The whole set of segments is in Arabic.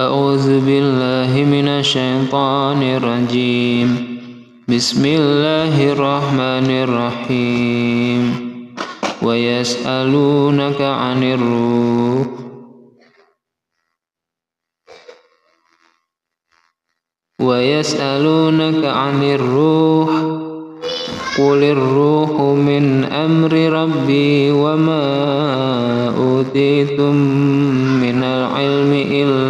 أعوذ بالله من الشيطان الرجيم. بسم الله الرحمن الرحيم. ويسألونك عن الروح. ويسألونك عن الروح. قل الروح من أمر ربي وما أوتيتم من العلم إلا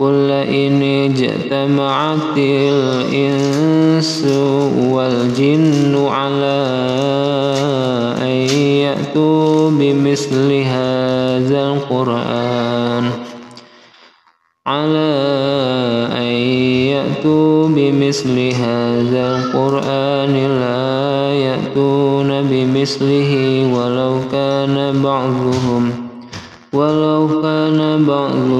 قل إن اجتمعت الإنس والجن على أن يأتوا بمثل هذا القرآن على أن يأتوا بمثل هذا القرآن لا يأتون بمثله ولو كان بعضهم ولو كان بعضهم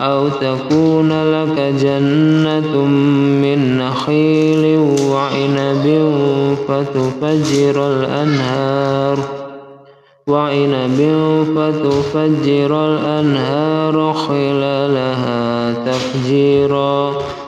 أو تكون لك جنة من نخيل وعنب فتفجر الأنهار. وعنب فتفجر الأنهار خلالها تفجيرا.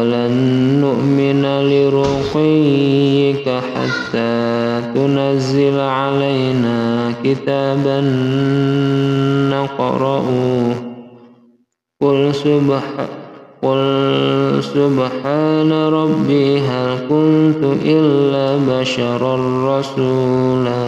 ولن نؤمن لرقيك حتى تنزل علينا كتابا نقرأه. قل سبحان قل سبحان ربي هل كنت إلا بشرا رسولا.